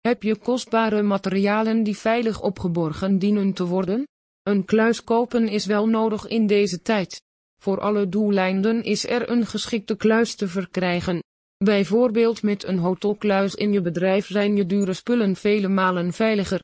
Heb je kostbare materialen die veilig opgeborgen dienen te worden? Een kluis kopen is wel nodig in deze tijd. Voor alle doeleinden is er een geschikte kluis te verkrijgen. Bijvoorbeeld met een hotelkluis in je bedrijf zijn je dure spullen vele malen veiliger.